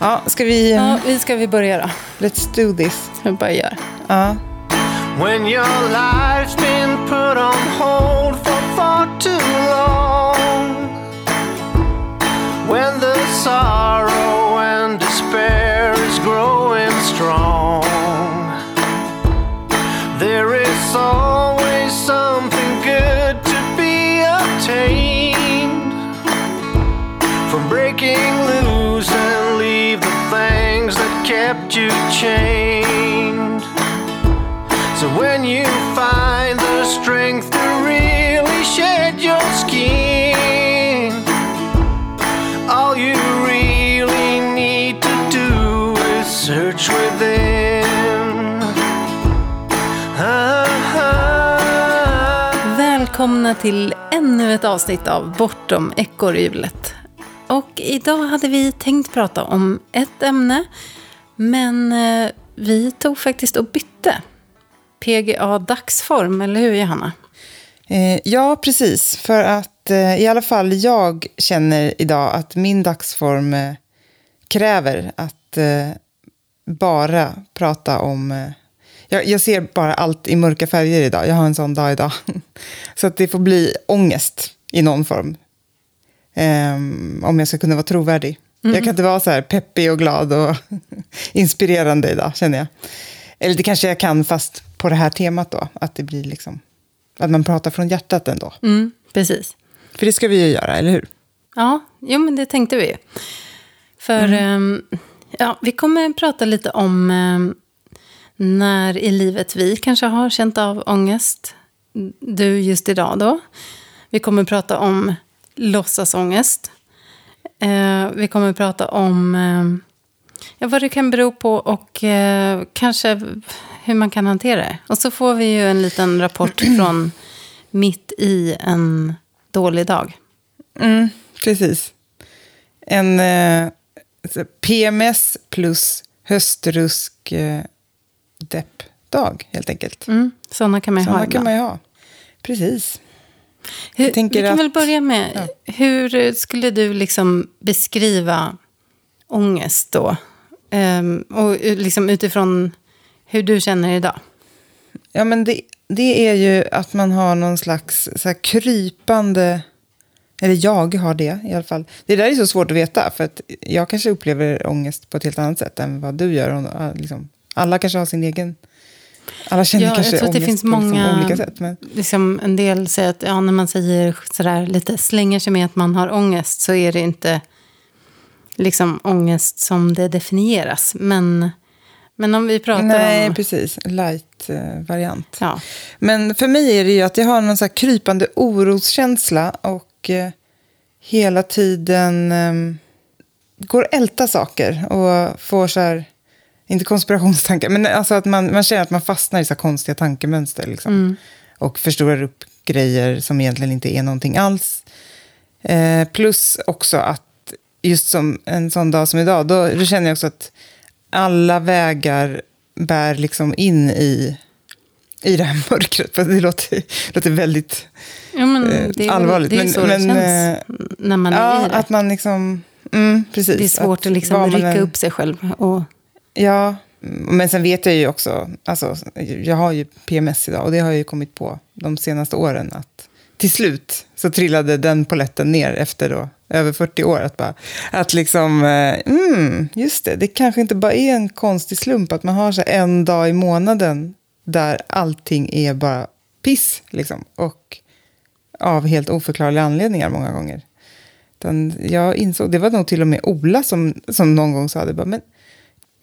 Ja, ska vi... Ja, vi ska vi börja då. Let's do this. Vi gör. Ja. When your life's been put on hold for far too long. When the sorrow chained. So when you find the strength to really shed your skin, all you really need to do is search within. Ah-ha. Välkomna till ännu ett avsnitt av Bortom ekorrhjulet. Och idag hade vi tänkt prata om ett ämne, men eh, vi tog faktiskt och bytte. PGA dagsform, eller hur Johanna? Eh, ja, precis. För att eh, i alla fall jag känner idag att min dagsform eh, kräver att eh, bara prata om... Eh, jag, jag ser bara allt i mörka färger idag. Jag har en sån dag idag. Så att det får bli ångest i någon form. Ehm, om jag ska kunna vara trovärdig. Jag kan inte vara så här peppig och glad och inspirerande idag, känner jag. Eller det kanske jag kan, fast på det här temat då. Att det blir liksom... Att man pratar från hjärtat ändå. Mm, precis. För det ska vi ju göra, eller hur? Ja, jo, men det tänkte vi ju. För ehm, ja, vi kommer prata lite om ehm, när i livet vi kanske har känt av ångest. Du just idag då. Vi kommer prata om låtsasångest. Eh, vi kommer prata om ja, vad det kan bero på och eh, kanske hur man kan hantera det. Och så får vi ju en liten rapport från mitt i en dålig dag. Mm, precis. En eh, PMS plus höstrusk eh, deppdag, helt enkelt. Mm, sådana kan man ju ha kan man ju ha. Precis. Hur, vi kan att- väl börja med, hur skulle du liksom beskriva ångest då? Ehm, och liksom utifrån hur du känner idag. Ja, men det, det är ju att man har någon slags så krypande... Eller jag har det i alla fall. Det där är så svårt att veta. För att jag kanske upplever ångest på ett helt annat sätt än vad du gör. Och, liksom, alla kanske har sin egen... Alla känner Ja, jag kanske tror att det finns liksom många- olika sätt. Men, Liksom en del säger att ja, när man säger sådär lite slänger sig med att man har ångest så är det inte liksom ångest som det definieras. Men, men om vi pratar nej, om... precis. Light-variant. Ja, Men för mig är det ju att jag har någon så här krypande oroskänsla och eh, hela tiden eh, går och älta saker och får så här, inte konspirationstankar, men alltså att man, man känner att man fastnar i så konstiga tankemönster liksom. Och förstorar upp grejer som egentligen inte är någonting alls. Eh, plus också att just som en sån dag som idag, då, då känner jag också att alla vägar bär liksom in i, i det här mörkret. För det låter, låter väldigt ja men eh, är, allvarligt. det är men, så men, det känns eh, när man är ja, i det. att man liksom... Mm, precis. Det är svårt att, liksom vad man rycka än- upp sig själv. Och, Ja, men sen vet jag ju också, alltså, jag har ju PMS idag och det har jag ju kommit på de senaste åren att till slut så trillade den poletten ner efter då över 40 år. Att, bara, att liksom, eh, mm, just det, det kanske inte bara är en konstig slump att man har så en dag i månaden där allting är bara piss. Liksom, och av helt oförklarliga anledningar många gånger. Utan jag insåg, det var nog till och med Ola som, som någon gång sa det. Bara, men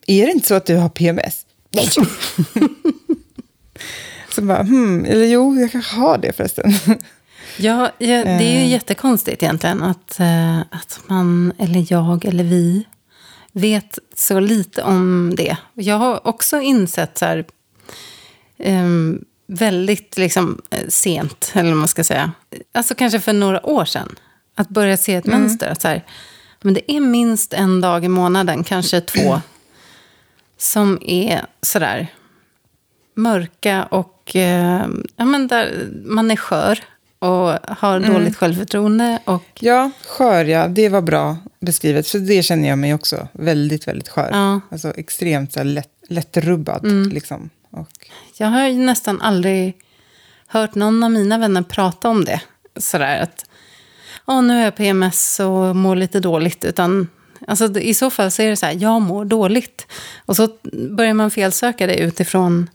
är det inte så att du har PMS? Nej. så bara, hmm, eller jo, jag kanske har det förresten. ja, ja, det är ju Eh. jättekonstigt egentligen att, eh, att man, eller jag, eller vi vet så lite om det. Jag har också insett så här, ehm, väldigt liksom, eh, sent, eller vad man ska säga. Alltså kanske för några år sedan. Att börja se ett mönster. Att så här, men det är minst en dag i månaden, kanske två, som är sådär mörka och eh, ja, men där man är skör. och har Mm. dåligt självförtroende. Och, Ja, skör ja. Det var bra beskrivet. För det känner jag mig också väldigt, väldigt skör. ja, Mm. Alltså extremt så här, lätt, lättrubbad. Liksom. Och, jag har ju nästan aldrig hört någon av mina vänner prata om det. Sådär att, åh nu är jag PMS och mår lite dåligt. Utan, alltså, i så fall så är det så här, jag mår dåligt. Och så börjar man felsöka det utifrån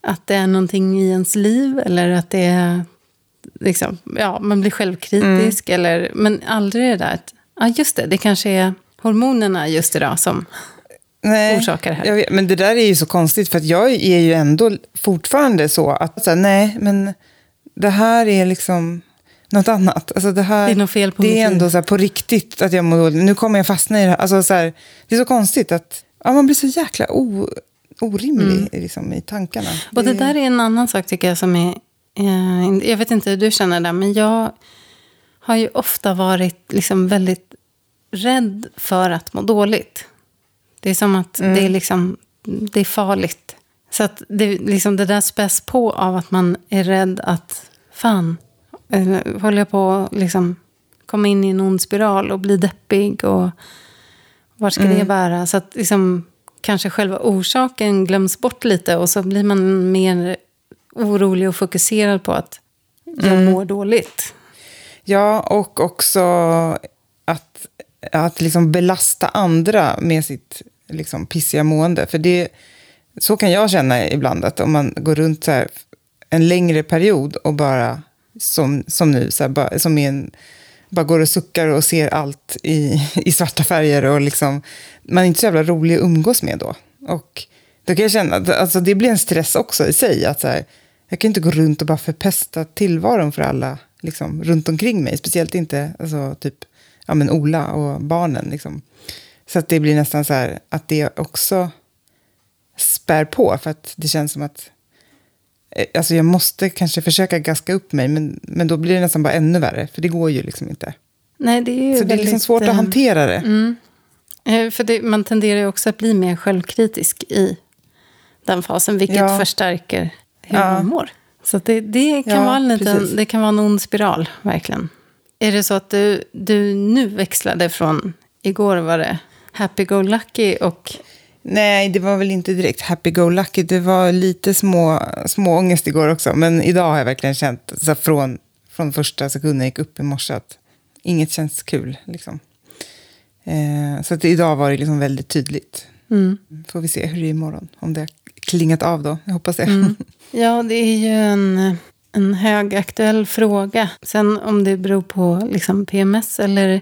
att det är någonting i ens liv. Eller att det är, liksom, ja, man blir självkritisk. Eller, men aldrig det där att, ja just det, det kanske är hormonerna just idag som nej, orsakar det här. vet, men det där är ju så konstigt. För jag är ju ändå fortfarande så att, så här, nej, men det här är liksom något annat. Alltså det, här, Det är något fel på det är ändå så här, på riktigt att jag mår dåligt. Nu kommer jag fastna i det här. Alltså, så här, det är så konstigt att ja, man blir så jäkla o, orimlig liksom, i tankarna. Mm. Och det där är en annan sak tycker jag som är... Eh, jag vet inte hur du känner det, men jag har ju ofta varit liksom väldigt rädd för att må dåligt. Det är som att det, är liksom, det är farligt. Så att det, liksom det där späs på av att man är rädd att fan, eh, håller jag på att liksom komma in i en ond spiral och bli deppig och vart ska det bära? Så att liksom, kanske själva orsaken glöms bort lite och så blir man mer orolig och fokuserad på att jag mår dåligt. Ja, och också att, att liksom belasta andra med sitt liksom pissiga mående. För det, så kan jag känna ibland, att om man går runt så här en längre period och bara, som, som nu, så här, bara, som är en, bara går och suckar och ser allt i, i svarta färger och liksom, man är inte så jävla rolig att umgås med då. Och då kan jag känna att alltså, det blir en stress också i sig. Att så här, jag kan inte gå runt och bara förpesta tillvaron för alla liksom, runt omkring mig. Speciellt inte alltså, typ, ja, men Ola och barnen. Liksom. Så att det blir nästan så här att det också spär på. För att det känns som att alltså, jag måste kanske försöka gaska upp mig. Men, men då blir det nästan bara ännu värre. För det går ju liksom inte. Nej, det är ju Så det är liksom väldigt, svårt att eh, hantera det. Mm. Eh, För det, man tenderar ju också att bli mer självkritisk i den fasen, vilket Ja. förstärker hur Ja. man mår. Så det, det, kan Ja, vara en liten, precis. det kan vara en ond spiral, verkligen. Är det så att du, du nu växlade från, igår var det happy-go-lucky och Nej, det var väl inte direkt happy-go-lucky. Det var lite små, små ångest igår också. Men idag har jag verkligen känt, så här, från, från första sekunden jag gick upp i morse, att inget känns kul. Liksom. Eh, så att idag var det liksom väldigt tydligt. mm. Får vi se hur det är imorgon. Om det har klingat av då. Jag hoppas det. Mm. Ja, det är ju en, en högaktuell fråga. Sen om det beror på liksom PMS eller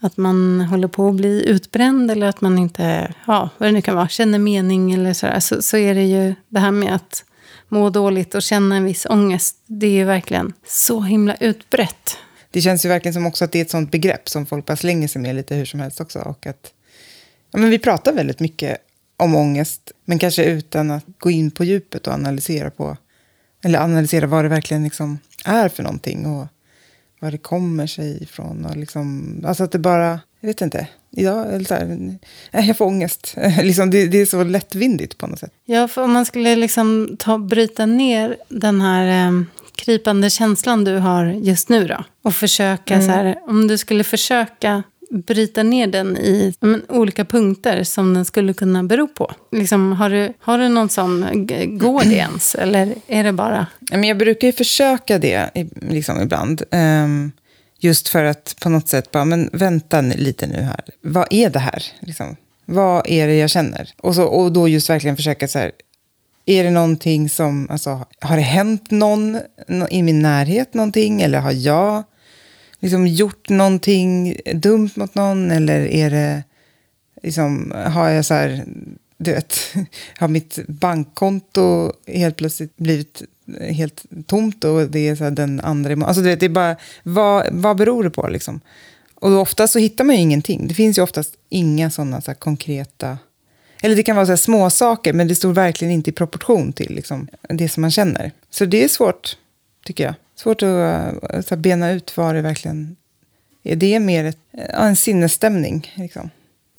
att man håller på att bli utbränd eller att man inte, ja, vad det nu kan vara, känner mening eller sådär, så, så är det ju det här med att må dåligt och känna en viss ångest. Det är ju verkligen så himla utbrett. Det känns ju verkligen som också att det är ett sånt begrepp som folk bara slänger sig med lite hur som helst också. Och att, ja, men vi pratar väldigt mycket om ångest, men kanske utan att gå in på djupet och analysera på, eller analysera vad det verkligen liksom är för någonting och var det kommer sig ifrån. Och liksom, alltså att det bara, jag vet inte, idag, eller så här, jag får ångest. liksom, det, det är så lättvindigt på något sätt. Ja, för om man skulle liksom ta, bryta ner den här eh, krypande känslan du har just nu då. Och försöka så här, om du skulle försöka bryta ner den i men, olika punkter som den skulle kunna bero på. Liksom, har, du, har du någon sån, går det ens? Eller är det bara... Men jag brukar ju försöka det liksom ibland. Ehm, just för att på något sätt bara, men vänta lite nu här. Vad är det här? Liksom? Vad är det jag känner? Och, så, och då just verkligen försöka så här. Är det någonting som, alltså, har det hänt någon i min närhet någonting? Eller har jag liksom gjort någonting dumt mot någon? Eller är det, liksom, har jag så här, du vet, har mitt bankkonto helt plötsligt blivit helt tomt och det är så här den andra imorgon. Alltså du vet, det är bara, vad, vad beror det på liksom? Och ofta så hittar man ju ingenting. Det finns ju oftast inga sådana så här konkreta... Eller det kan vara så här små saker men det står verkligen inte i proportion till liksom, det som man känner. Så det är svårt, tycker jag. Svårt att eh, så här, bena ut vad det verkligen är. Det är mer ett, eh, en sinnesstämning. Liksom.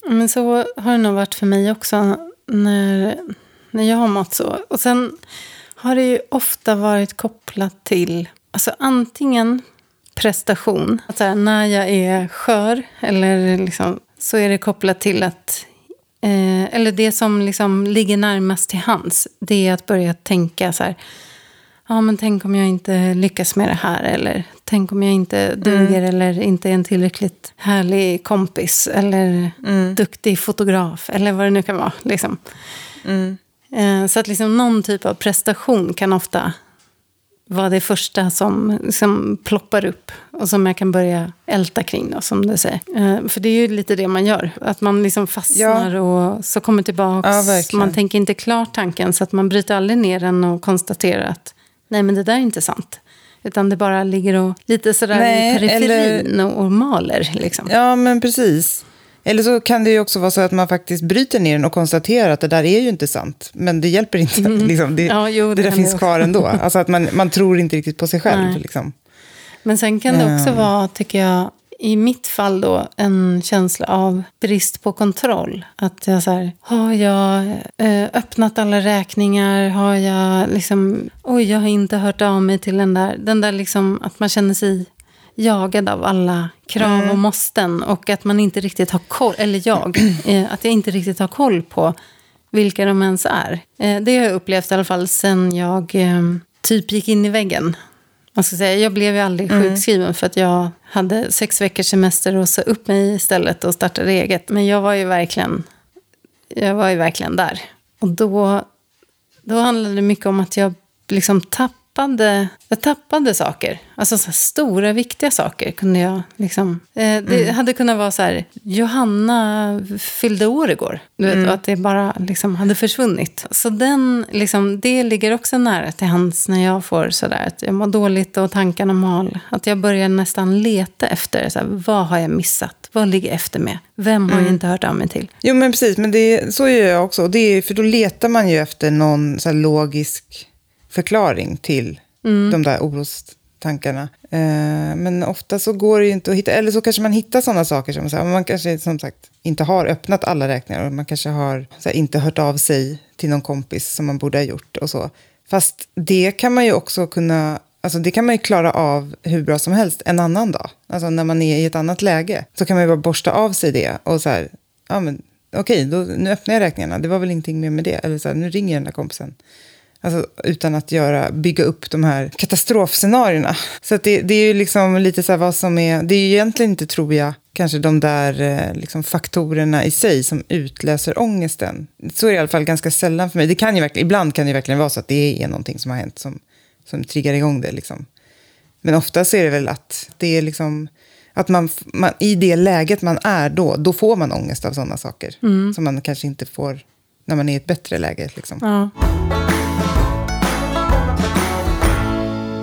Men så har det nog varit för mig också när, när jag har mått så. Och sen har det ju ofta varit kopplat till Alltså antingen prestation, att här, när jag är skör eller liksom, så är det kopplat till att Eh, eller det som liksom ligger närmast till hands, det är att börja tänka så här, ja men tänk om jag inte lyckas med det här, eller tänk om jag inte duger, eller inte är en tillräckligt härlig kompis, eller duktig fotograf, eller vad det nu kan vara. Liksom. Eh, så att liksom någon typ av prestation kan ofta vara det första som liksom ploppar upp och som jag kan börja älta kring, då, som du säger. Eh, för det är ju lite det man gör, att man liksom fastnar och så kommer tillbaka. Ja, man tänker inte klart tanken, så att man bryter aldrig ner den och konstaterar att nej, men det där är inte sant. Utan det bara ligger och lite sådär Nej, i periferin eller- och maler. Liksom. Ja, men precis. Eller så kan det ju också vara så att man faktiskt bryter ner den och konstaterar att det där är ju inte sant. Men det hjälper inte. Liksom. Det, Mm. Ja, jo, det det där finns kvar ändå. Alltså att man, man tror inte riktigt på sig själv. Liksom. Men sen kan det också Ehm. vara, tycker jag, i mitt fall då, en känsla av brist på kontroll. Att jag så här, har jag eh, öppnat alla räkningar? Har jag liksom, oj, jag har inte hört av mig till den där, den där liksom, att man känner sig jagad av alla krav och måsten. Och att man inte riktigt har koll, eller jag, eh, att jag inte riktigt har koll på vilka de ens är. Eh, det har jag upplevt i alla fall sen jag typ gick in i väggen. Man ska säga, jag blev ju aldrig sjukskriven för att jag hade sex veckors semester och sa upp mig istället och startade eget. Men jag var ju verkligen, jag var ju verkligen där. Och då, då handlade det mycket om att jag liksom tappade, jag tappade saker. Alltså så stora, viktiga saker kunde jag liksom... Eh, det hade kunnat vara så här, Johanna fyllde år igår. Du vet, och att det bara liksom hade försvunnit. Så den, liksom, det ligger också nära till hands när jag får sådär att jag mår dåligt och tankarna mal. Att jag börjar nästan leta efter, så här, vad har jag missat? Vad ligger efter med? Vem har jag inte hört av mig till? Jo, men precis. Men det, så gör jag också. Det är, för då letar man ju efter någon så logisk förklaring till de där orostankarna. Eh, men ofta så går det ju inte att hitta, eller så kanske man hittar sådana saker som så här, man kanske som sagt inte har öppnat alla räkningar och man kanske har här, inte hört av sig till någon kompis som man borde ha gjort och så. Fast det kan man ju också kunna, alltså det kan man ju klara av hur bra som helst en annan dag. Alltså när man är i ett annat läge så kan man ju bara borsta av sig det och så här, ja men okej, då, nu öppnar jag räkningarna, det var väl ingenting mer med det. Eller så här, nu ringer jag den där kompisen. Alltså, utan att göra, bygga upp de här katastrofscenarierna. Så att det, det är ju liksom lite så här vad som är... Det är ju egentligen inte, tror jag, kanske de där eh, liksom faktorerna i sig som utlöser ångesten. Så är det i alla fall ganska sällan för mig. Det kan ju verkligen, ibland kan det verkligen vara så att det är någonting som har hänt som, som triggar igång det. Liksom. Men ofta så är det väl att det är liksom... Att man, man, I det läget man är då, då får man ångest av sådana saker. Som man kanske inte får när man är i ett bättre läge. Liksom. Ja.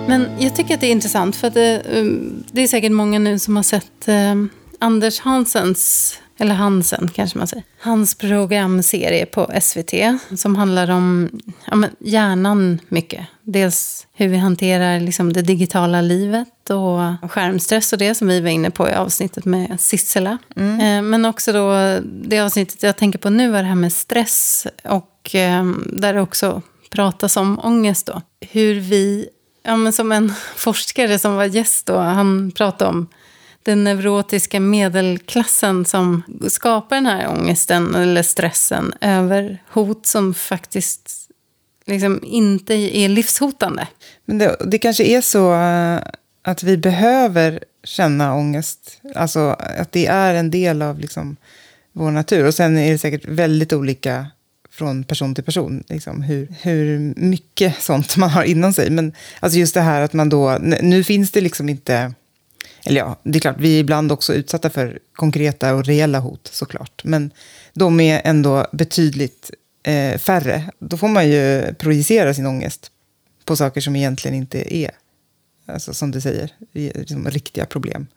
Men jag tycker att det är intressant för att det, um, det är säkert många nu som har sett um, Anders Hansens, eller Hansen kanske man säger, hans programserie på SVT som handlar om ja, hjärnan mycket. Dels hur vi hanterar liksom, det digitala livet och skärmstress och det som vi var inne på i avsnittet med Sissela. Eh, Men också då det avsnittet jag tänker på nu är det här med stress och eh, där det också pratas om ångest då. Hur vi, ja men som en forskare som var gäst då, han pratade om den neurotiska medelklassen som skapar den här ångesten eller stressen över hot som faktiskt liksom inte är livshotande. Men det, det kanske är så eh, att vi behöver känna ångest. Alltså att det är en del av liksom, vår natur. Och sen är det säkert väldigt olika från person till person. Liksom, hur, hur mycket sånt man har inom sig. Men alltså just det här att man då... Nu finns det liksom inte... Eller ja, det är klart, vi är ibland också utsatta för konkreta och reella hot såklart. Men de är ändå betydligt eh, färre. Då får man ju projicera sin ångest på saker som egentligen inte är, alltså som du säger, liksom riktiga problem.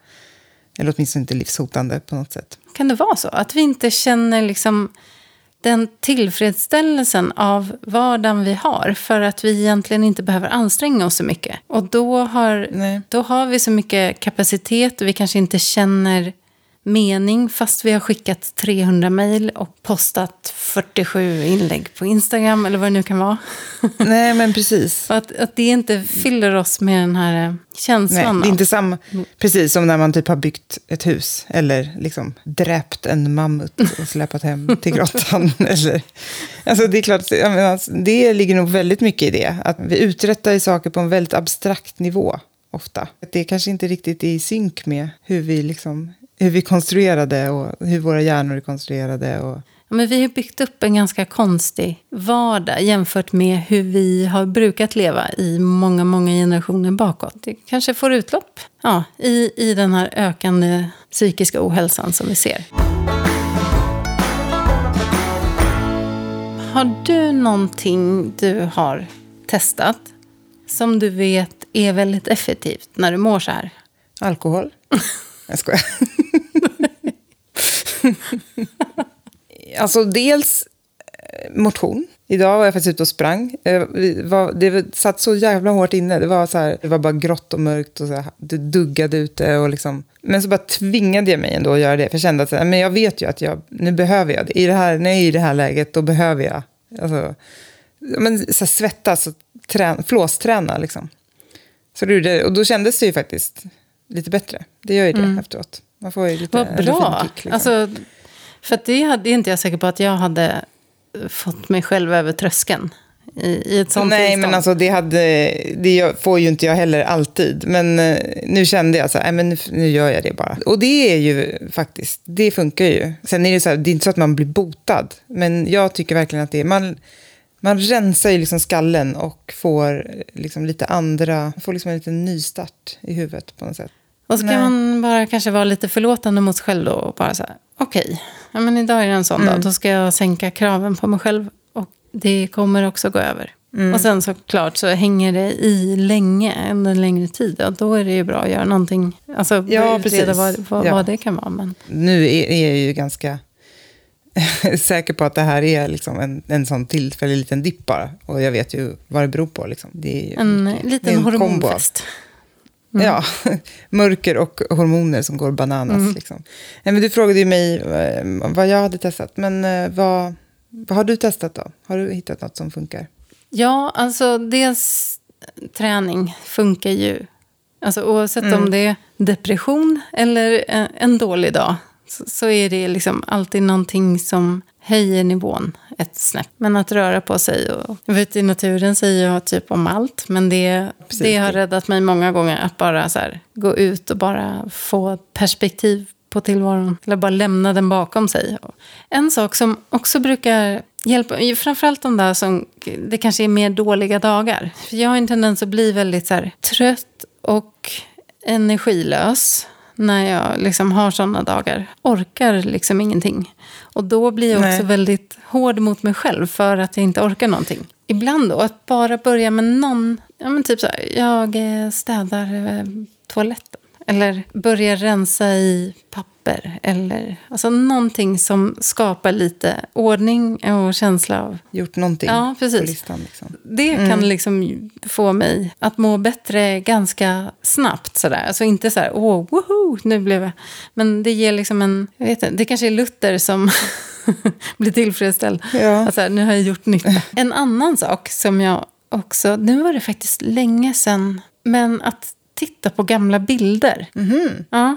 Eller åtminstone inte livshotande på något sätt. Kan det vara så? Att vi inte känner liksom den tillfredsställelsen av vardagen vi har för att vi egentligen inte behöver anstränga oss så mycket. Och då har, Nej. då har vi så mycket kapacitet och vi kanske inte känner mening fast vi har skickat 300 mejl och postat 47 inlägg på Instagram eller vad det nu kan vara. Nej, men precis. Att, att det inte fyller oss med den här eh, känslan. Nej, det är inte samma, precis som när man typ har byggt ett hus eller liksom dräpt en mammut och släpat hem till grottan. eller, alltså det är klart, menar, alltså, det ligger nog väldigt mycket i det. Att vi uträttar saker på en väldigt abstrakt nivå ofta. Det kanske inte riktigt är i synk med hur vi, liksom, hur vi konstruerade och hur våra hjärnor är konstruerade. Och, Ja, men vi har byggt upp en ganska konstig vardag jämfört med hur vi har brukat leva i många, många generationer bakåt. Det kanske får utlopp ja, i, i den här ökande psykiska ohälsan som vi ser. Har du någonting du har testat som du vet är väldigt effektivt när du mår så här? Alkohol? Jag skojar. alltså dels eh, motion. Idag var jag faktiskt ute och sprang. Eh, Det satt så jävla hårt inne. Det var, så här, det var bara grått och mörkt och så här, det duggade ute. Och liksom. Men så bara tvingade jag mig ändå att göra det. För jag kände att men jag vet ju att jag, nu behöver jag det. I det här, när jag är i det här läget, då behöver jag alltså, men, så här, svettas och trän, flåsträna. Liksom. Så det, och då kändes det ju faktiskt lite bättre. Det gör ju det efteråt. Man får ju lite Vad bra! endorfinkick, liksom. Alltså, för det hade är inte jag säker på att jag hade fått mig själv över tröskeln i, i ett sånt Nej, tillstånd. men alltså det, hade, det får ju inte jag heller alltid. Men eh, nu kände jag så här, men nu, nu gör jag det bara. Och det är ju faktiskt, det funkar ju. Sen är det så här, det är inte så att man blir botad. Men jag tycker verkligen att det är, man, man rensar ju liksom skallen och får liksom lite andra, får liksom en liten nystart i huvudet på något sätt. Och så kan Nej. man bara kanske vara lite förlåtande mot sig själv då. Och bara så här, okej, ja, men idag är det en sån Mm. dag. Då ska jag sänka kraven på mig själv. Och det kommer också gå över. Mm. Och sen såklart så hänger det i länge, under en längre tid. Och då är det ju bra att göra någonting. Alltså Ja, utreda vad, vad, Ja. vad det kan vara. Men, Nu är, jag ju ganska säker på att det här är liksom en, en sån tillfällig liten dipp bara. Och jag vet ju vad det beror på. Liksom. Det är ju en mycket- det är liten en kombo hormonfest. Ja, mörker och hormoner som går bananas. Mm. Liksom. Nej, men du frågade ju mig eh, vad jag hade testat. Men eh, vad, vad har du testat då? Har du hittat något som funkar? Ja, alltså dels träning funkar ju. Alltså oavsett Mm. om det är depression eller en, en dålig dag. Så, så är det liksom alltid någonting som höjer nivån ett snäpp. Men att röra på sig och... Jag vet i naturen säger jag typ om allt. Men det, Precis, det har räddat mig många gånger. Att bara så här, gå ut och bara få perspektiv på tillvaron. Eller bara lämna den bakom sig. En sak som också brukar hjälpa, framförallt de där som, det kanske är mer dåliga dagar. För jag har en tendens att bli väldigt så här, trött och energilös när jag liksom har sådana dagar. Orkar liksom ingenting. Och då blir jag också Nej. väldigt hård mot mig själv för att jag inte orkar någonting. Ibland då, att bara börja med någon, ja men typ så här, jag eh, städar eh, toaletten. Eller börja rensa i papper. Eller alltså någonting som skapar lite ordning och känsla av... Gjort någonting Ja, precis. på listan? Liksom. Det kan liksom få mig att må bättre ganska snabbt. Sådär. Alltså inte så här, åh, woho, nu blev jag... Men det ger liksom en... Jag vet inte, det kanske är Luther som blir tillfredsställd. Ja. Alltså, nu har jag gjort nytta. En annan sak som jag också... Nu var det faktiskt länge sedan. Men att titta på gamla bilder. Ja,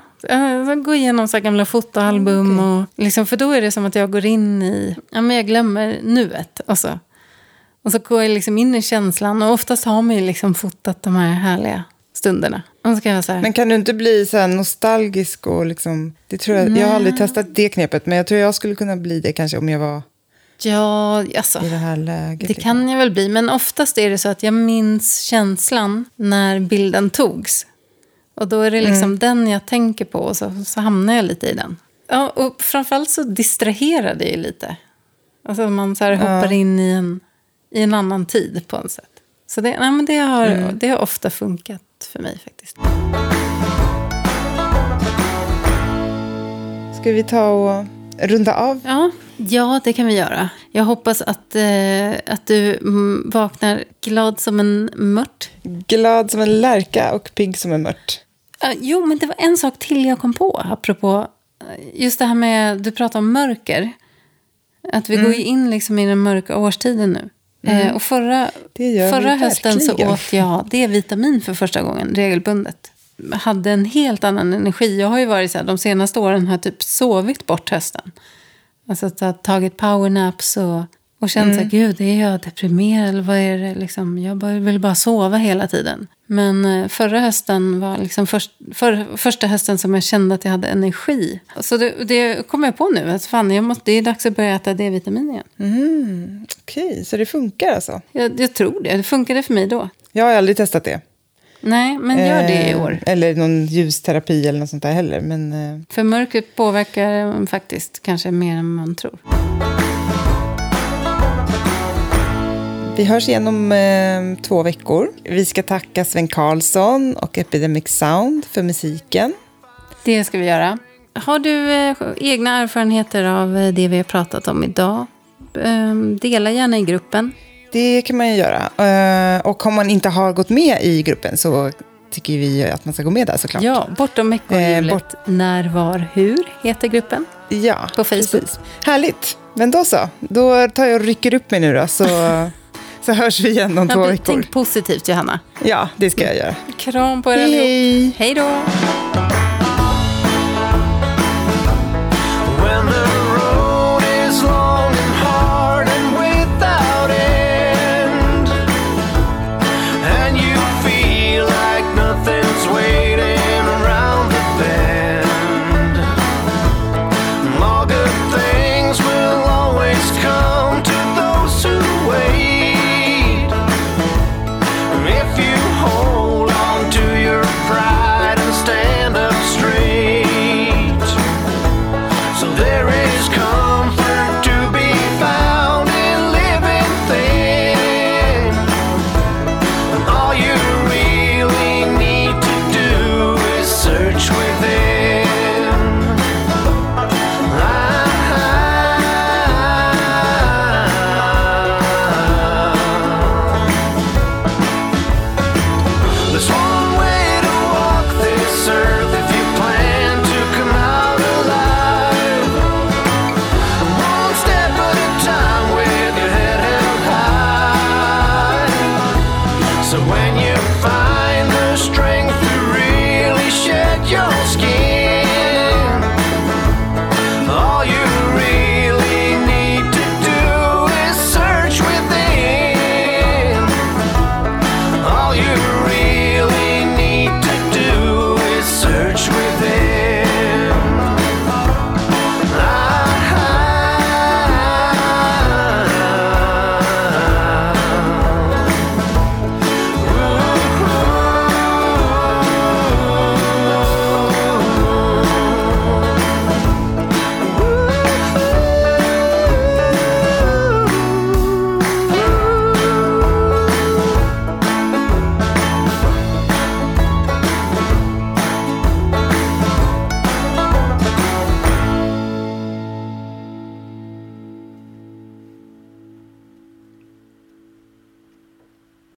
jag går igenom så gamla fotoalbum. Och liksom, för då är det som att jag går in i... Ja, men jag glömmer nuet. Och så, och så går jag liksom in i känslan. Och oftast har man ju liksom fotat de här härliga stunderna. Kan Men kan du inte bli så nostalgisk och liksom... Det tror jag, jag har aldrig testat det knepet, men jag tror jag skulle kunna bli det kanske om jag var ja, alltså. i det här läget. Det liksom. kan jag väl bli, men oftast är det så att jag minns känslan när bilden togs. Och då är det liksom Mm. den jag tänker på och så, så hamnar jag lite i den. Ja, och framförallt så distraherar det ju lite. Alltså man så här hoppar in i en, i en annan tid på något sätt. Så det, nej, men det, har, Mm. det har ofta funkat för mig faktiskt. Ska vi ta och runda av? Ja, ja, det kan vi göra. Jag hoppas att, eh, att du mm, vaknar glad som en mört. Glad som en lärka och pigg som en mört. Ja, jo, men det var en sak till jag kom på, apropå just det här med, du pratar om mörker. Att vi Mm. går in liksom i den mörka årstiden nu. Eh, och förra, Det gör vi förra hösten så åt jag D-vitamin för första gången regelbundet. Hade en helt annan energi. Jag har ju varit så här, de senaste åren har jag typ sovit bort hösten. Alltså att tagit powernaps och, och känt Mm. så här, gud, är jag deprimerad eller vad är det? Liksom, jag bara, vill bara sova hela tiden. Men eh, förra hösten var liksom först, för, första hösten som jag kände att jag hade energi. Så det, det kom jag på nu, att fan, jag måste, det är dags att börja äta D-vitamin igen. Mm, Okej, så det funkar alltså? Jag, jag tror det, det funkade för mig då. Jag har aldrig testat det. Nej, men gör det i Eh, år. Eller någon ljusterapi eller något sånt där heller. Men eh, För mörkret påverkar eh, faktiskt kanske mer än man tror. vi hörs igen om eh, två veckor. Vi ska tacka Sven Karlsson och Epidemic Sound för musiken. Det ska vi göra. Har du eh, egna erfarenheter av det vi har pratat om idag? Eh, dela gärna i gruppen. Det kan man ju göra. Eh, och om man inte har gått med i gruppen så tycker vi att man ska gå med där såklart. Ja, bortom ekorrhjulet. Eh, bort- När, var, hur heter gruppen. Ja, På Facebook. precis. Härligt. Men då så. Då tar jag och rycker upp mig nu då. Så, så hörs vi igen om två Ja, veckor. tänk positivt, Johanna. Ja, det ska jag göra. Kram på er Hej, allihop. hej. Hej då!